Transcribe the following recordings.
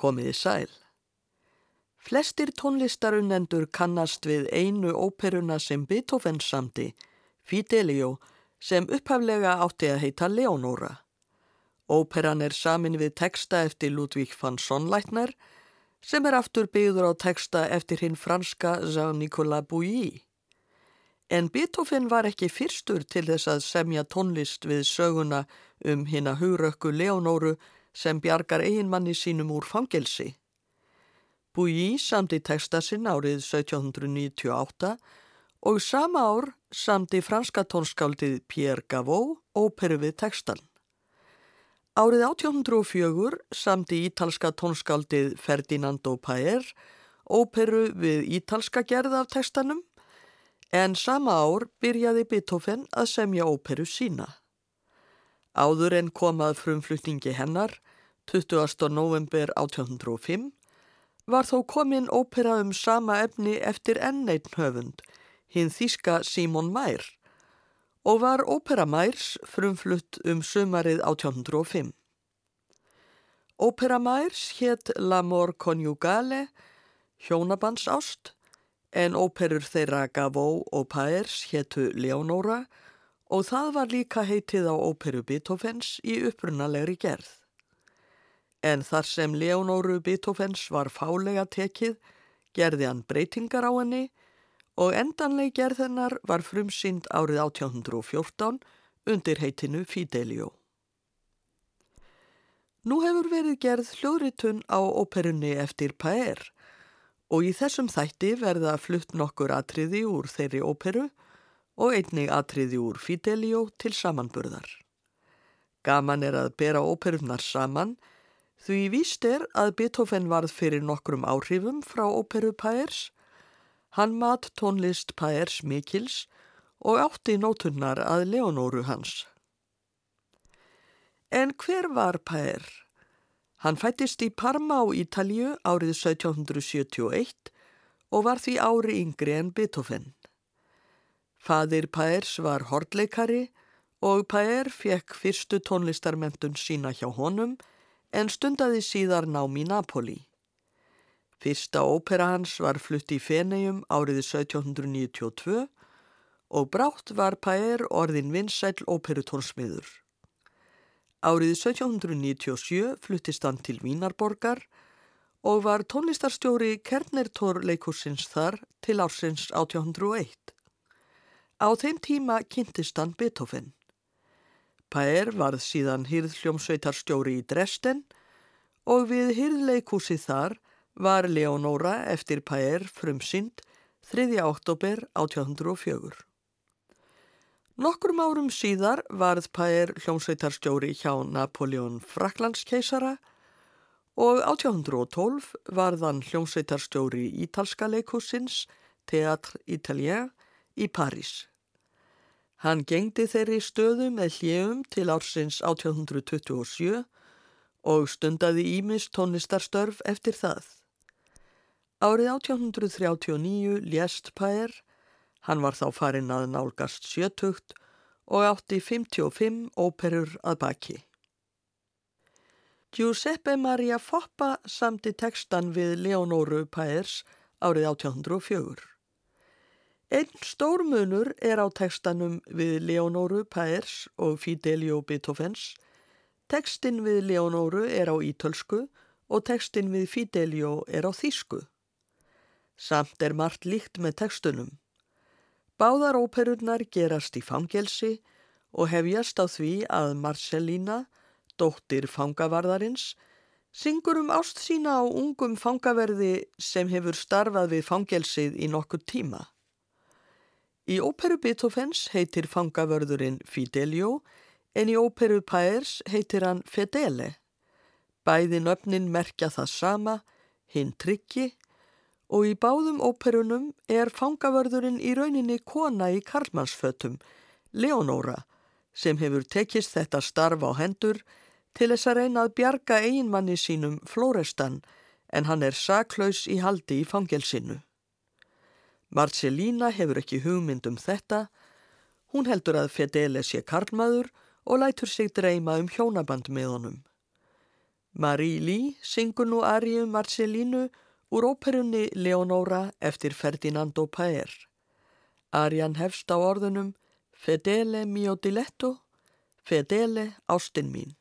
Komiði sæl. Flestir tónlistarunnendur kannast við einu óperuna sem Beethoven samti, Fidelio, sem upphaflega átti að heita Leonora. Óperan er samin við teksta eftir Ludvík van Sonnleitner sem er aftur byggður á teksta eftir hinn franska Jean-Nicolas Bouilly. En Beethoven var ekki fyrstur til þess að semja tónlist við söguna um hinn að hugrökku Leonoru sem bjargar eiginmanni sínum úr fangelsi. Bouilly samti texta sinn árið 1798 og sama ár samti franska tónskáldið Pierre Gavot óperu við textan. Árið 1804 samti ítalska tónskáldið Ferdinando Paer óperu við ítalska gerð af textanum en sama ár byrjaði Beethoven að semja óperu sína. Áður en komað frumflutningi hennar 20. november 1805 var þó komin ópera um sama efni eftir enneitn höfund, hinn þíska Simon Mær, og var ópera Mærs frumflutt um sumarið 1805. Ópera Mærs hétt L'amor conjugale, hjónabandsást, en óperur þeirra Gavó og Paers héttu Leonora og það var líka heitið á óperu Beethovens í upprunalegri gerð en þar sem Leonóru Beethovens var fálega tekið gerði hann breytingar á henni og endanleg gerð hennar var frumsynd árið 1814 undir heitinu Fidelio. Nú hefur verið gerð hljóðritun á óperunni eftir Paer og í þessum þætti verða flutt nokkur atriði úr þeirri óperu og einnig atriði úr Fidelio til samanburðar. Gaman er að bera óperunnar saman Því víst er að Beethoven varð fyrir nokkrum áhrifum frá óperu Paers, hann mat tónlist Paers mikils og átti nótunnar að Leonóru hans. En hver var Paer? Hann fættist í Parma á Ítalju árið 1771 og var því ári yngri en Beethoven. Fadir Paers var hordleikari og Paer fekk fyrstu tónlistarmentun sína hjá honum en stundaði síðar nám í Napoli. Fyrsta ópera hans var flutt í Fenegjum árið 1792 og brátt var Paer orðin vinsæl óperutónsmiður. Árið 1797 fluttist hann til Vínarborgar og var tónlistarstjóri Kernertor leikursins þar til ársins 1801. Á þeim tíma kynntist hann Beethoven. Paer varð síðan hýrðhljómsveitarstjóri í Dresden og við hýrðleikúsi þar var Leonóra eftir Paer frumsynd 3. oktober 1804. Nokkrum árum síðar varð Paer hljómsveitarstjóri hjá Napoleon Fraklandskeisara og 1812 varðan hljómsveitarstjóri ítalska leikúsins Théâtre Italien í París. Hann gengdi þeirri stöðu með hljefum til ársins 1827 og stundaði Ímis tónlistarstörf eftir það. Árið 1839 lést Pær, hann var þá farin að nálgast sjötugt og átti 55 óperur að baki. Giuseppe Maria Foppa samti tekstan við Leonóru Pærs árið 1804. Einn stór munur er á tekstanum við Leonóru Paers og Fidelio Beethovens. Tekstin við Leonóru er á ítölsku og tekstin við Fidelio er á þýsku. Samt er margt líkt með tekstunum. Báðar óperurnar gerast í fangelsi og hefjast á því að Marcelína, dóttir fangavarðarins, syngur um ást sína á ungum fangaverði sem hefur starfað við fangelsið í nokkur tíma. Í óperu Beethovens heitir fangavörðurinn Fidelio en í óperu Paers heitir hann Fedele. Bæði nöfnin merkja það sama, hinn tryggi og í báðum óperunum er fangavörðurinn í rauninni kona í Karlmannsfötum, Leonóra, sem hefur tekist þetta starf á hendur til þess að reyna að bjarga eiginmanni sínum Flórestan en hann er saklaus í haldi í fangelsinu. Marcelína hefur ekki hugmynd um þetta. Hún heldur að Fedele sé karlmaður og lætur sig dreyma um hjónaband með honum. Marie Lee syngur nú Ariu Marcellínu úr óperunni Leonora eftir Ferdinando Paer. Arian hefst á orðunum Fedele mio diletto, Fedele ástin mín.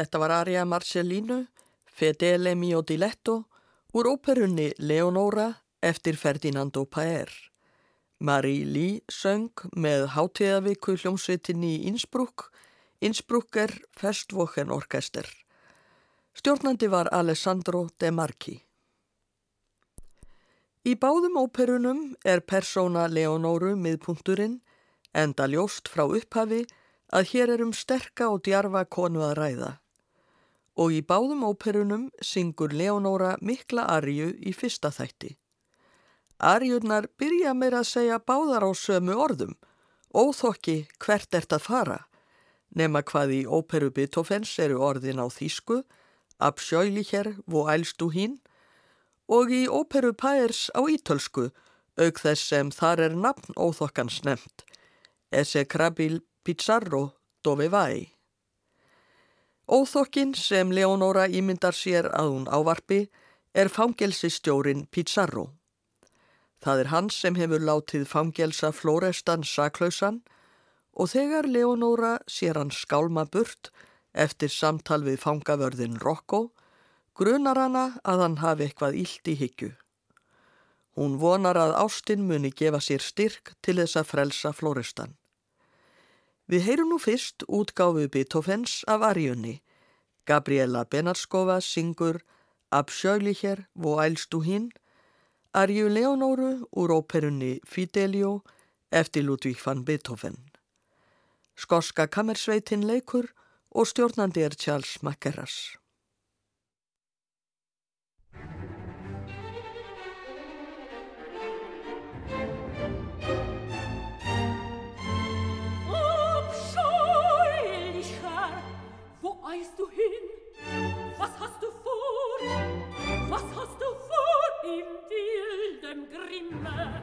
Þetta var Aria Marcellino, Fedele mio diletto úr óperunni Leonora eftir Ferdinando Paer. Marie Lee söng með hátíðavíku hljómsveitinni í Innsbruck, Innsbrucker Festwochen Orkester. Stjórnandi var Alessandro De Marchi. Í báðum óperunum er persóna Leonóru miðpunkturinn enda ljóst frá upphafi að hér er um sterka og djarfa konu að ræða og í báðum óperunum syngur Leonóra mikla arju í fyrsta þætti. Arjurnar byrja meir að segja báðar á sömu orðum, óþokki hvert ert að fara, nema hvað í óperu Beethovens eru orðin á þýsku, absjöilicher vo ælstu hín, og í óperu Pærs á ítölsku, auk þess sem þar er nafn óþokkans nefnt, esse krabil pizzarro dove vai. Óþokkin sem Leonóra ímyndar sér að hún ávarpi er fangelsistjórin Pizarro. Það er hans sem hefur látið fangelsa Florestan saklausan og þegar Leonóra sér hann skálma burt eftir samtal við fangavörðin Rocco grunar hana að hann hafi eitthvað ílt í higgju. Hún vonar að Ástin muni gefa sér styrk til þess að frelsa Florestan. Við heyrum nú fyrst útgáfu Beethovens af Arjunni. Gabriela Benarskova syngur Absjölicher vo ælstu hinn, Arju Leonóru úr óperunni Fidelio eftir Ludvík van Beethoven. Skoska kammersveitin leikur og stjórnandi er Charles Mackerras. Was hast du vor im wildem Grimme?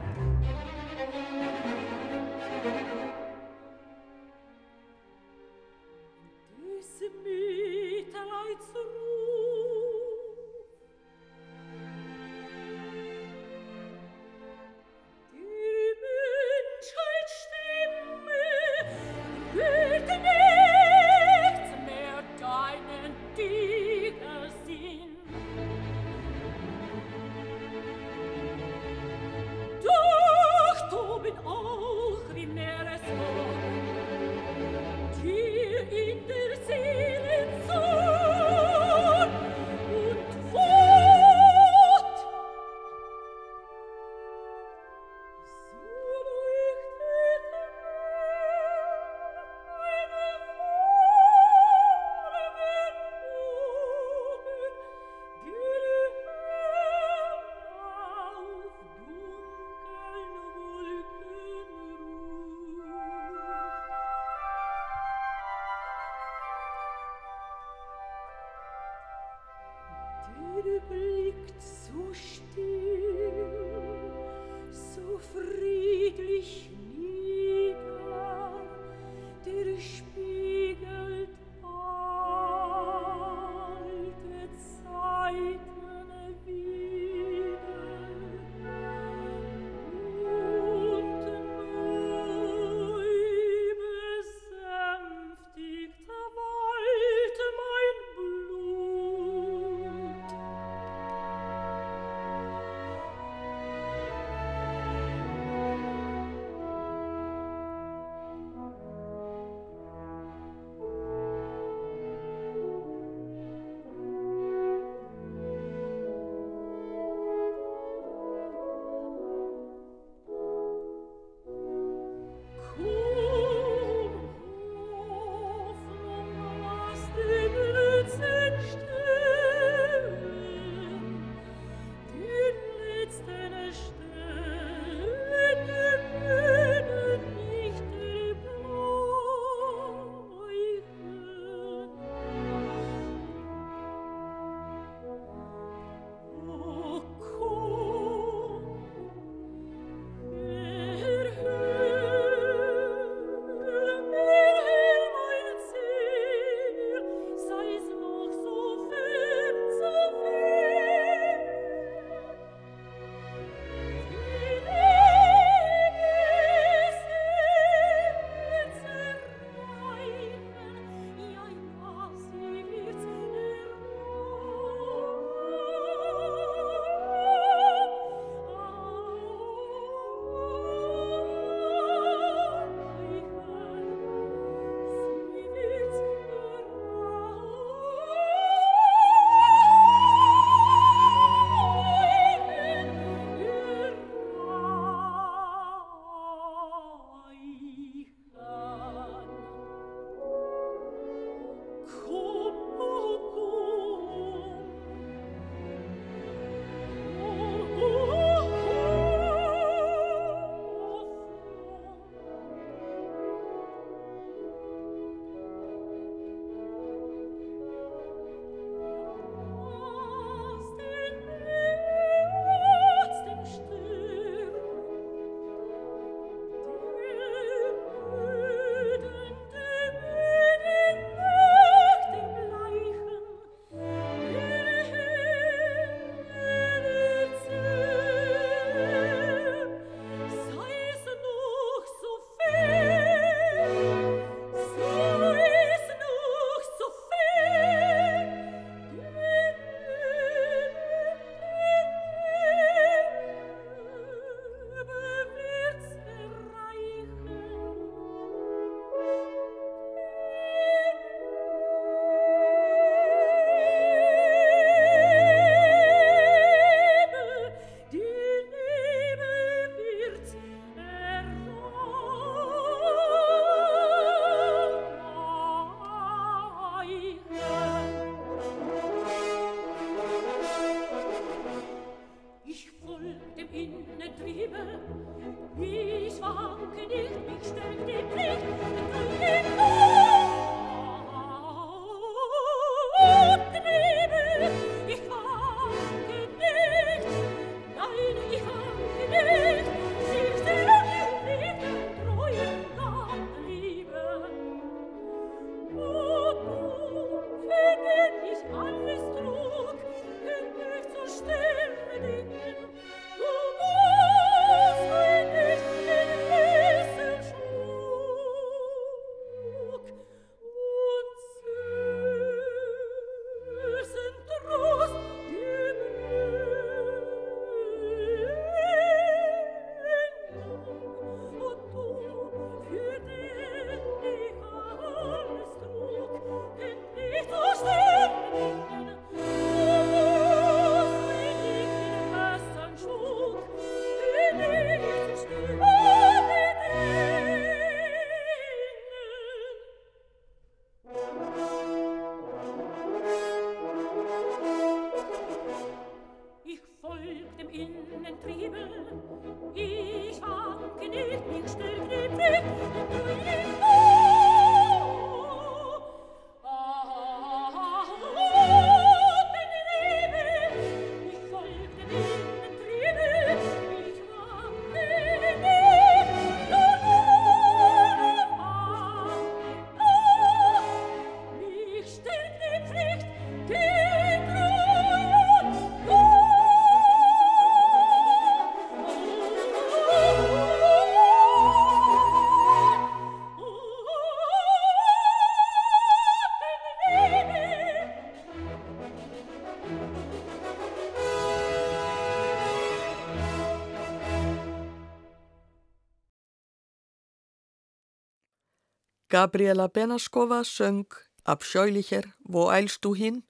Gabriela Benaskova söng Abscheulicher, wo eilst du hinn,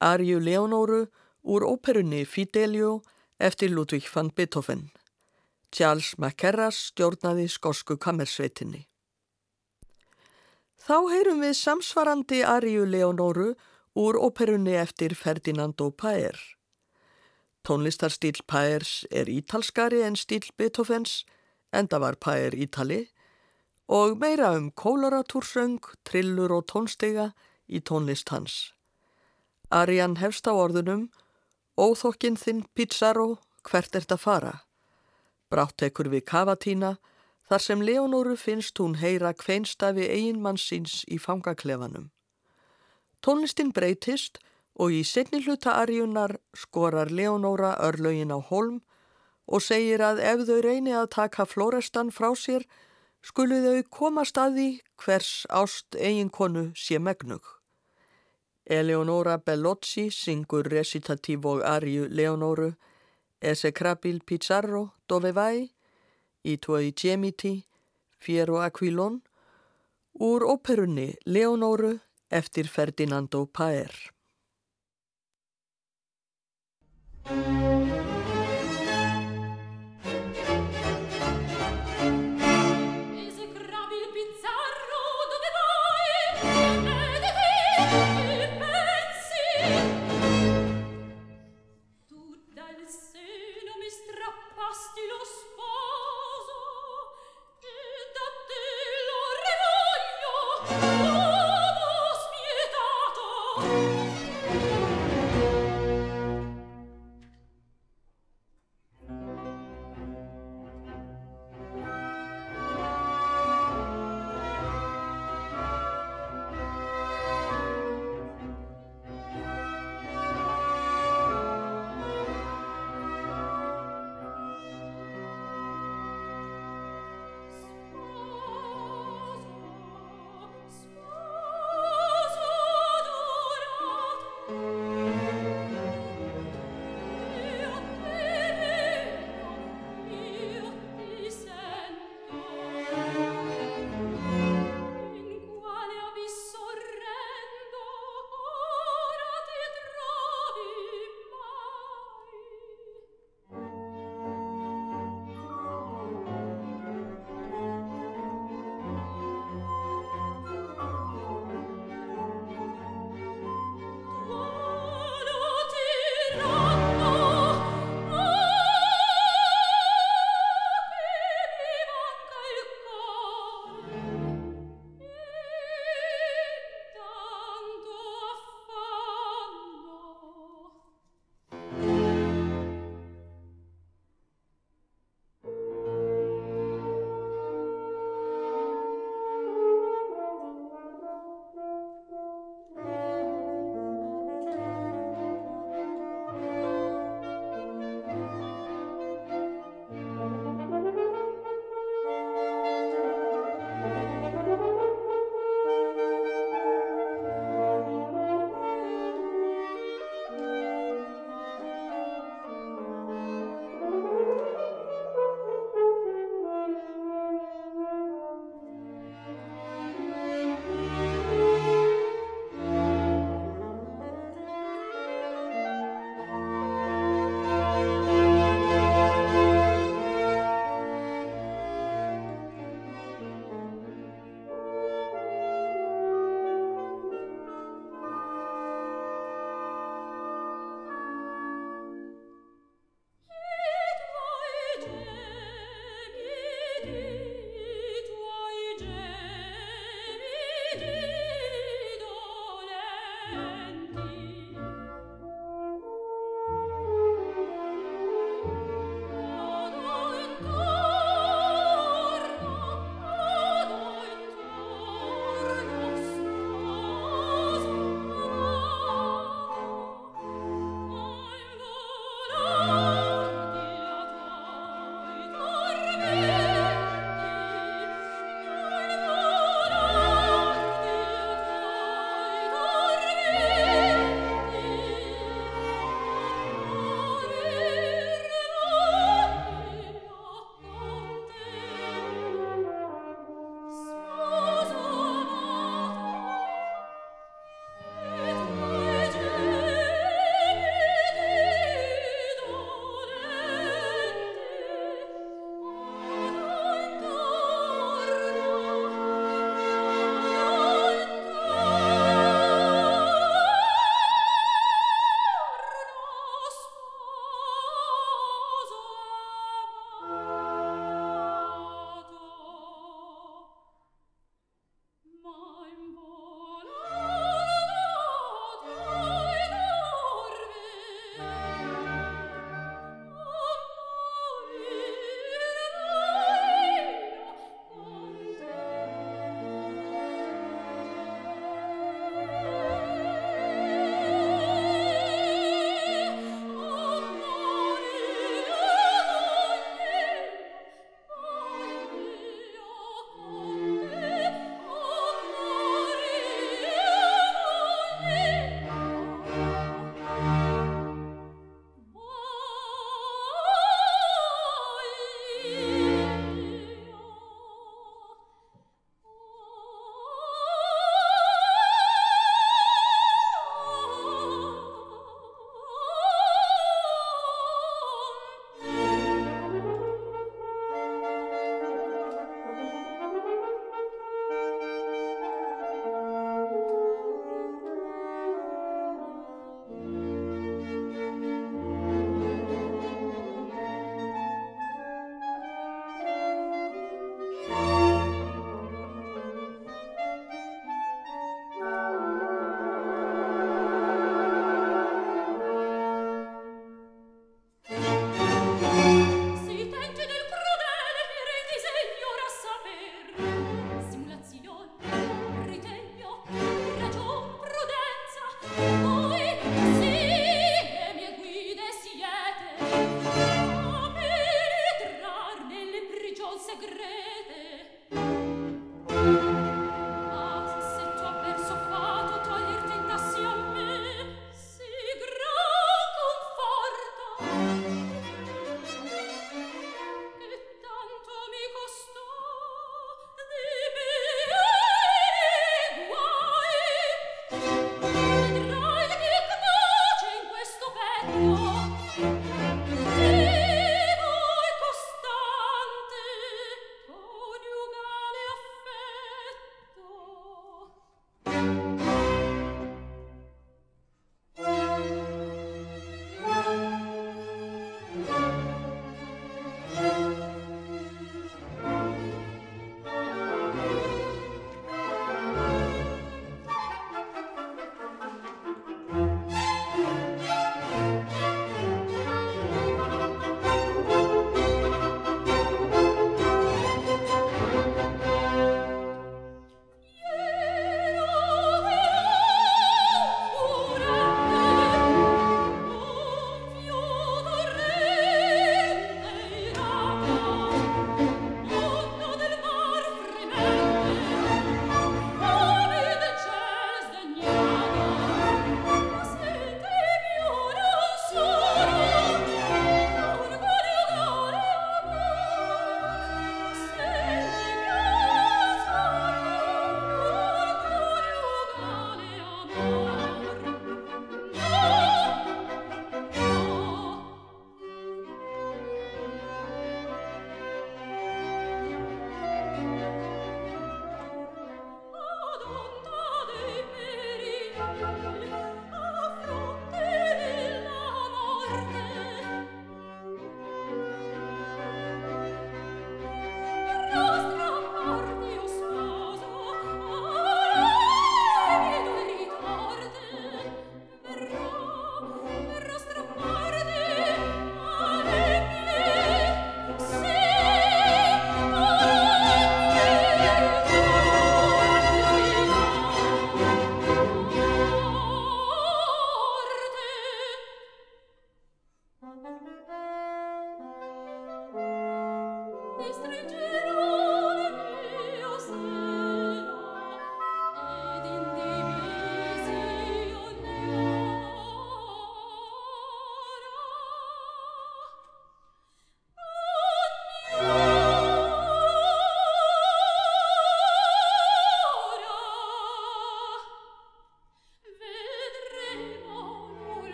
Arju Leonóru úr óperunni Fidelio eftir Ludvig van Beethoven. Charles McCarras stjórnaði skosku kammersveitinni. Þá heyrum við samsvarandi Arju Leonóru úr óperunni eftir Ferdinando Paer. Tónlistarstíl Paers er ítalskari en stíl Beethovens, enda var Paer ítali, og meira um kólaratúrsöng, trillur og tónstega í tónlist hans. Arian hefst á orðunum Óþokkinn þinn Pizarro, hvert ert að fara? Brátt ekkur við kavatína, þar sem Leonóru finnst hún heyra kveinstafi eiginmannsins í fangaklefanum. Tónlistin breytist og í setni hluta Ariunar skorar Leonóra örlögin á holm og segir að ef þau reyni að taka Florestan frá sér skulu þau komast að því hvers ást eiginkonu sé megnug. Eleonora Bellocci syngur recitatív og arju Leonoru Ese Krabil Pizarro dove vai í tuoi gemiti Fiero Aquilon úr óperunni Leonoru eftir Ferdinando Paer. Lassti lo sposo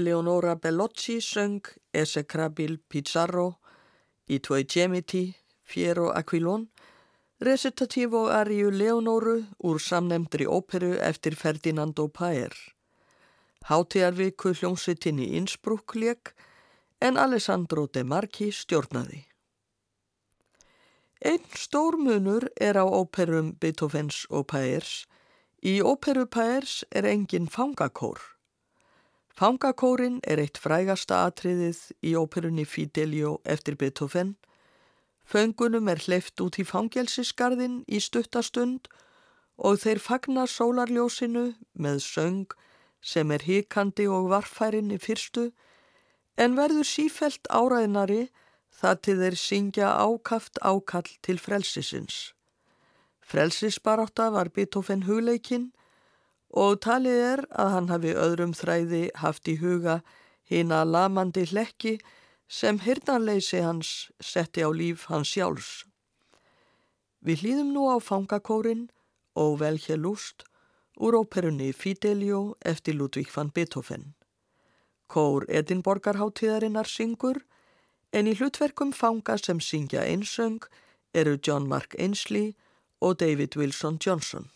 Eleonora Bellocci söng Esecrabil Pizarro í Tvoi Gemiti, Fiero Aquilón, recitatív og Ariu Leonoru úr samnemndri óperu eftir Ferdinando Paer. Hátíjarviku hljómsveitin í Innsbruck leik en Alessandro De Marchi stjórnaði. Einn stór munur er á óperum Beethovens og Paers. Í óperu Paers er engin fangakór. Fangakórin er eitt frægasta atriðið í óperunni Fidelio eftir Beethoven. Föngunum er hleyft út í fangelsisgarðin í stuttastund og þeir fagna sólarljósinu með söng sem er híkandi og varfærin í fyrstu en verður sífelt áræðnari það til þeir syngja ákaft ákall til frelsisins. Frelsisbaráta var Beethoven hugleikinn og talið er að hann hafi öðrum þræði haft í huga hina lamandi hlekki sem hirnarleysi hans setti á líf hans sjálfs. Við hlýðum nú á fangakórin og velkja lúst úr óperunni Fidelio eftir Ludvík van Beethoven. Kór Edinborgarháttíðarinnar syngur en í hlutverkum fanga sem syngja einsöng eru John Mark Ainsley og David Wilson Johnson.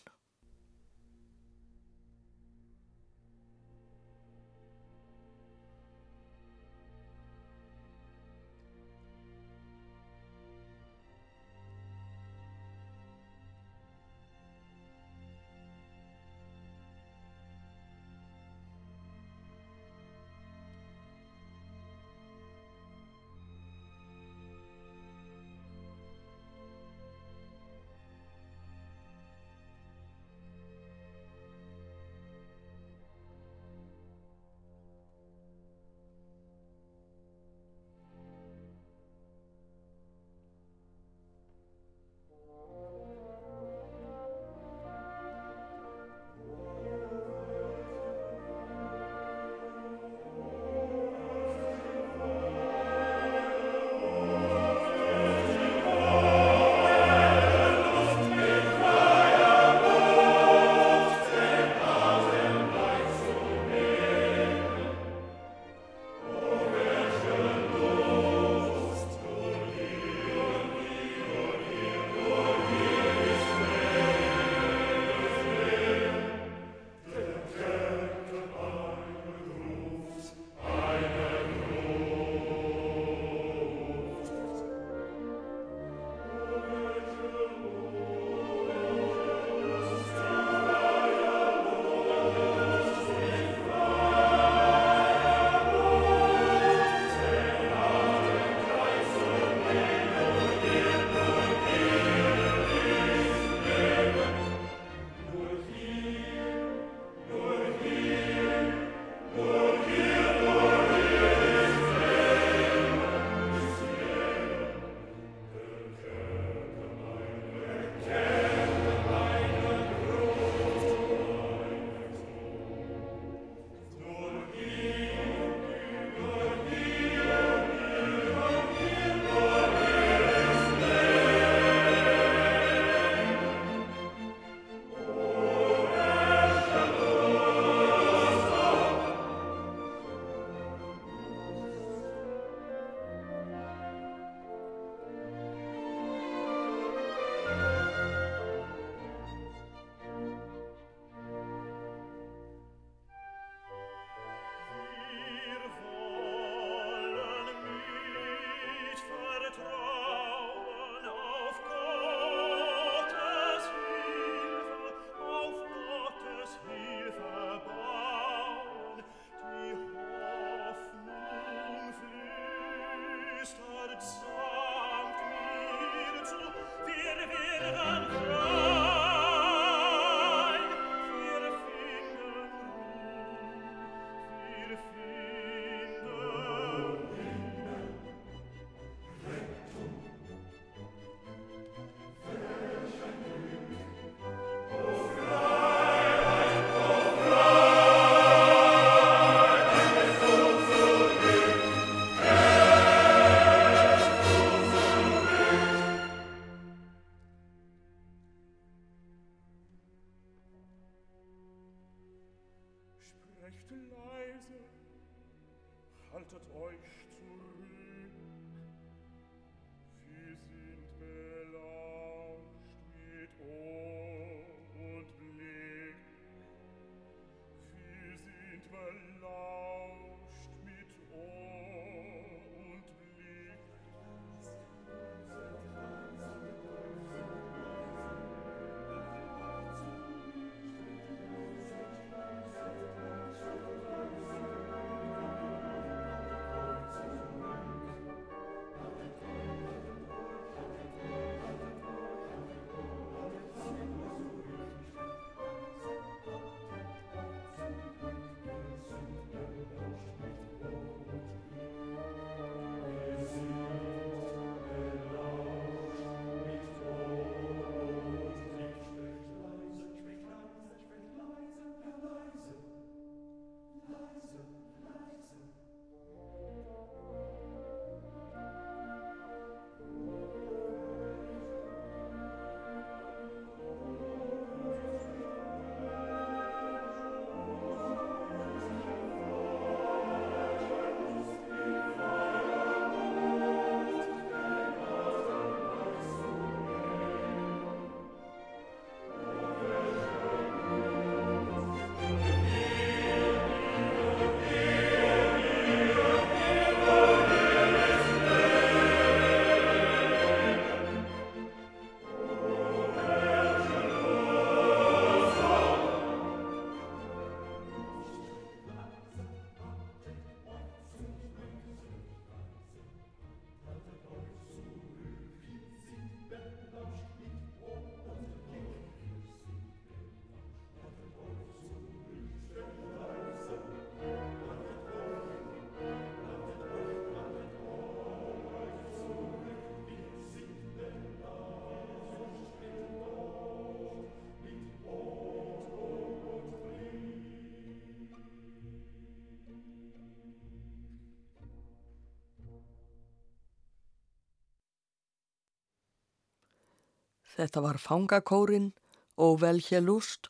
Þetta var Fangakórin og Velhja Lúst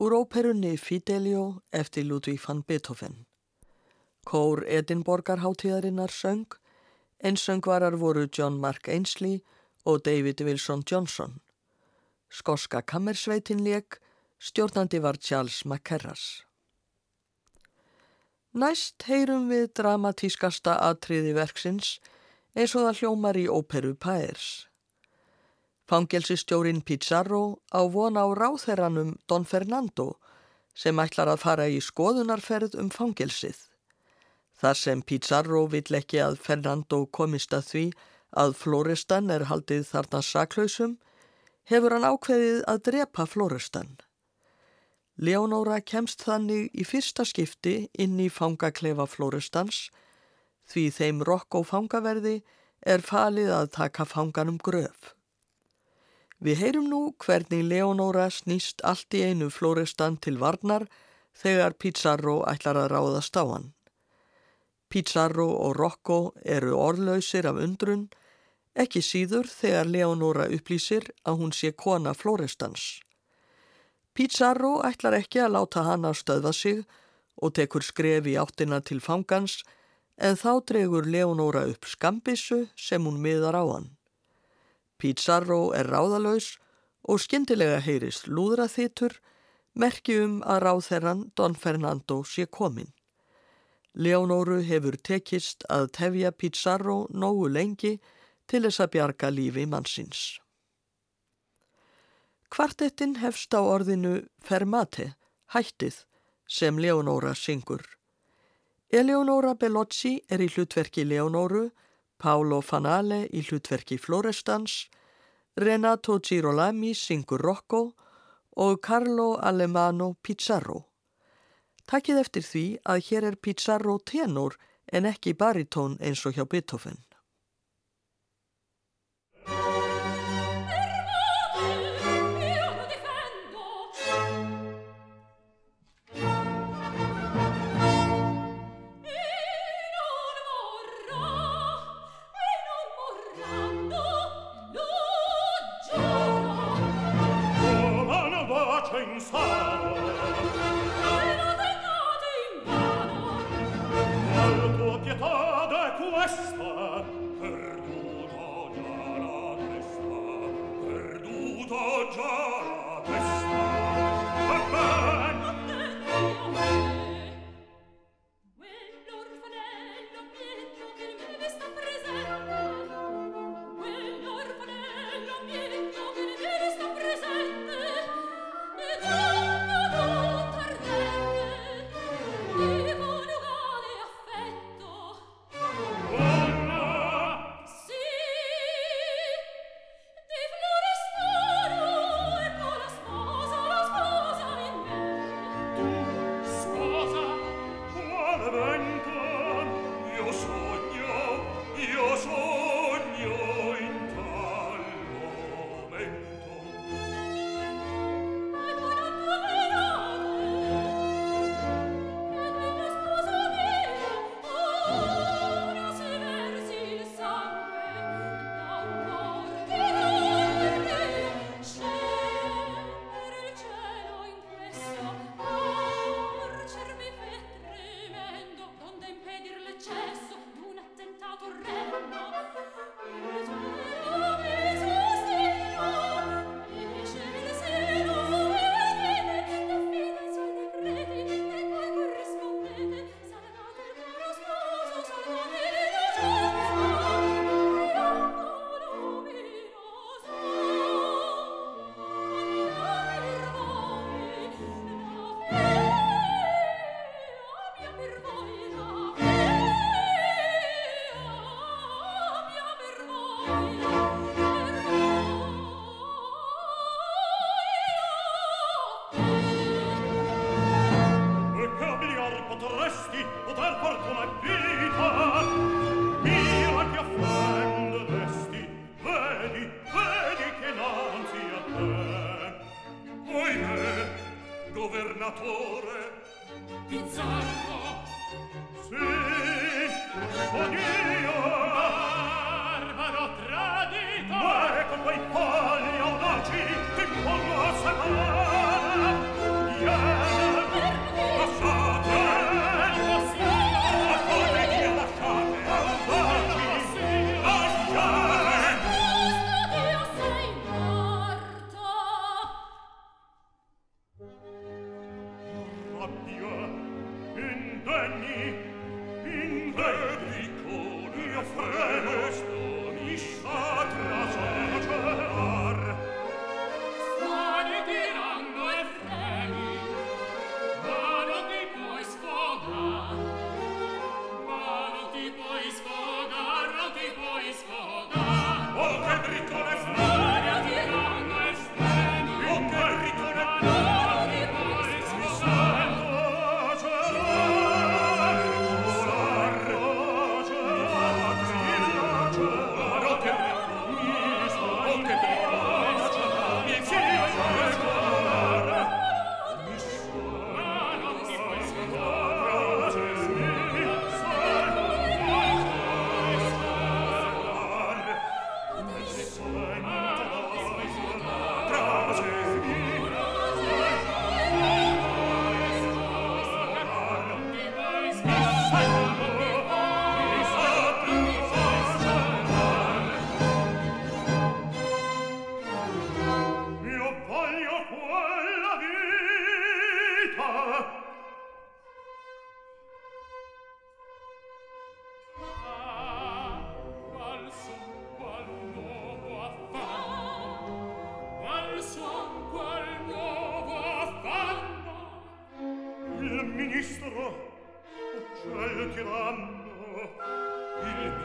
úr óperunni Fidelio eftir Ludvík van Beethoven. Kór Edinborgarháttíðarinnar söng, en söngvarar voru John Mark Ainsley og David Wilson Johnson. Skoska kammersveitin leik, stjórnandi var Charles McCarras. Næst heyrum við dramatískasta atriði verksins eins og það hljómar í óperu Paers. Fangelsistjórin Pizarro á von á ráþeranum Don Fernando sem ætlar að fara í skoðunarferð um fangelsið. Þar sem Pizarro vill ekki að Fernando komist að því að Florestan er haldið þarna saklausum, hefur hann ákveðið að drepa Florestan. Leonóra kemst þannig í fyrsta skipti inn í fangaklefa Florestans því þeim rokk og fangaverði er falið að taka fanganum gröf. Við heyrum nú hvernig Leonóra snýst allt í einu Florestan til varnar þegar Pizarro ætlar að ráðast á hann. Pizarro og Rocco eru orðlausir af undrun, ekki síður þegar Leonóra upplýsir að hún sé kona Florestans. Pizarro ætlar ekki að láta hann að stöðva sig og tekur skref í áttina til fangans en þá dregur Leonóra upp skambissu sem hún miðar á hann. Pizarro er ráðalös og skyndilega heyrist lúðraþitur merki um að ráðherran Don Fernando sé komin. Leonóru hefur tekist að tefja Pizarro nógu lengi til þess að bjarga lífi mannsins. Kvartettin hefst á orðinu fermate, hættið, sem Leonóra syngur. Eleonora Bellocci er í hlutverki Leonóru Paolo Fanale í hlutverki Florestans, Renato Girolami syngur Rocco og Carlo Alemano Pizarro. Takkið eftir því að hér er Pizarro tenor en ekki baritón eins og hjá Beethoven. venni in debrico io freno sto mi sciare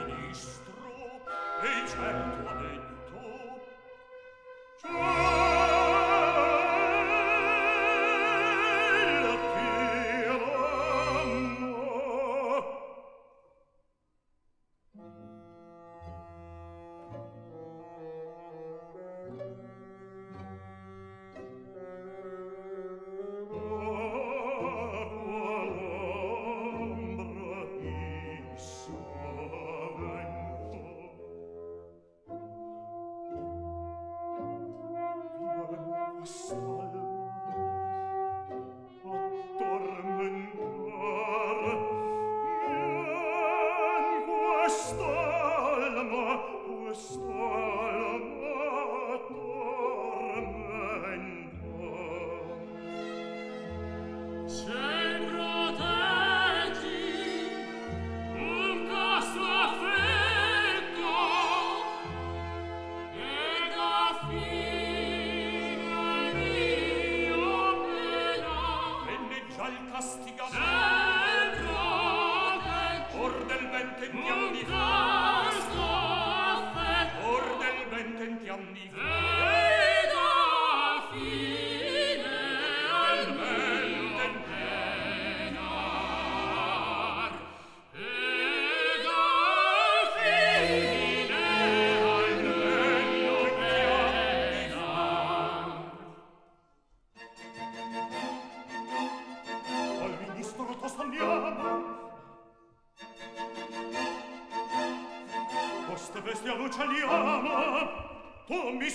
Ministro, e certo ha detto,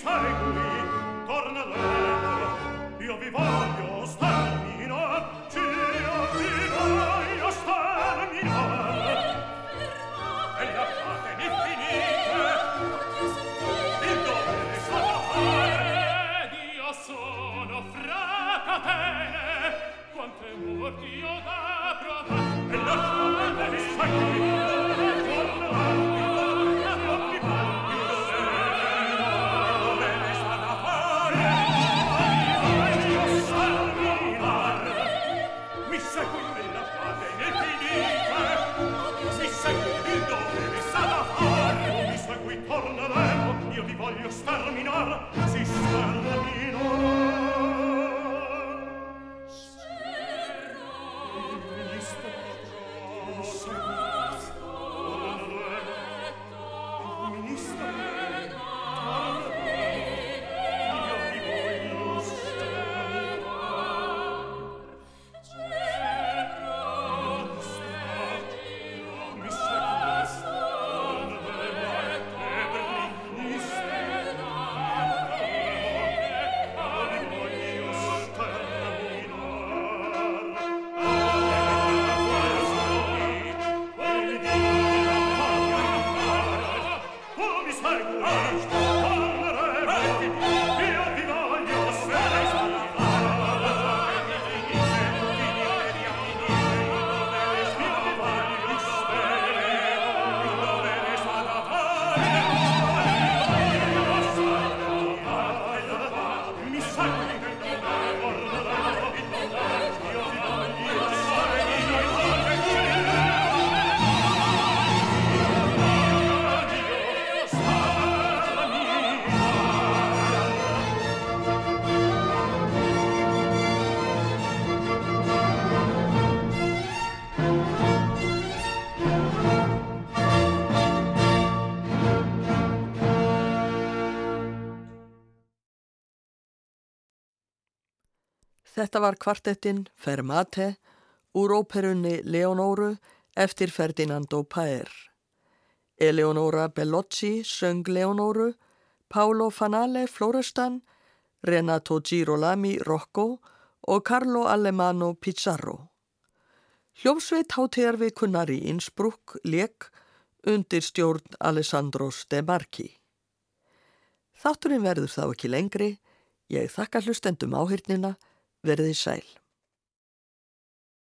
sei voglio sterminar si sterminò Þetta var kvartettinn Fermate úr óperunni Leonóru eftir Ferdinando Paer. Eleonora Bellocci söng Leonóru, Paolo Fanale Florestan, Renato Girolami Rocco og Carlo Alemano Pizarro. Hljómsveit hátíðarvikunar í Innsbruck leik undir stjórn Alessandros de Marchi. Þátturinn verður þá ekki lengri, ég þakka hlustendum áhyrnina, verði sæl.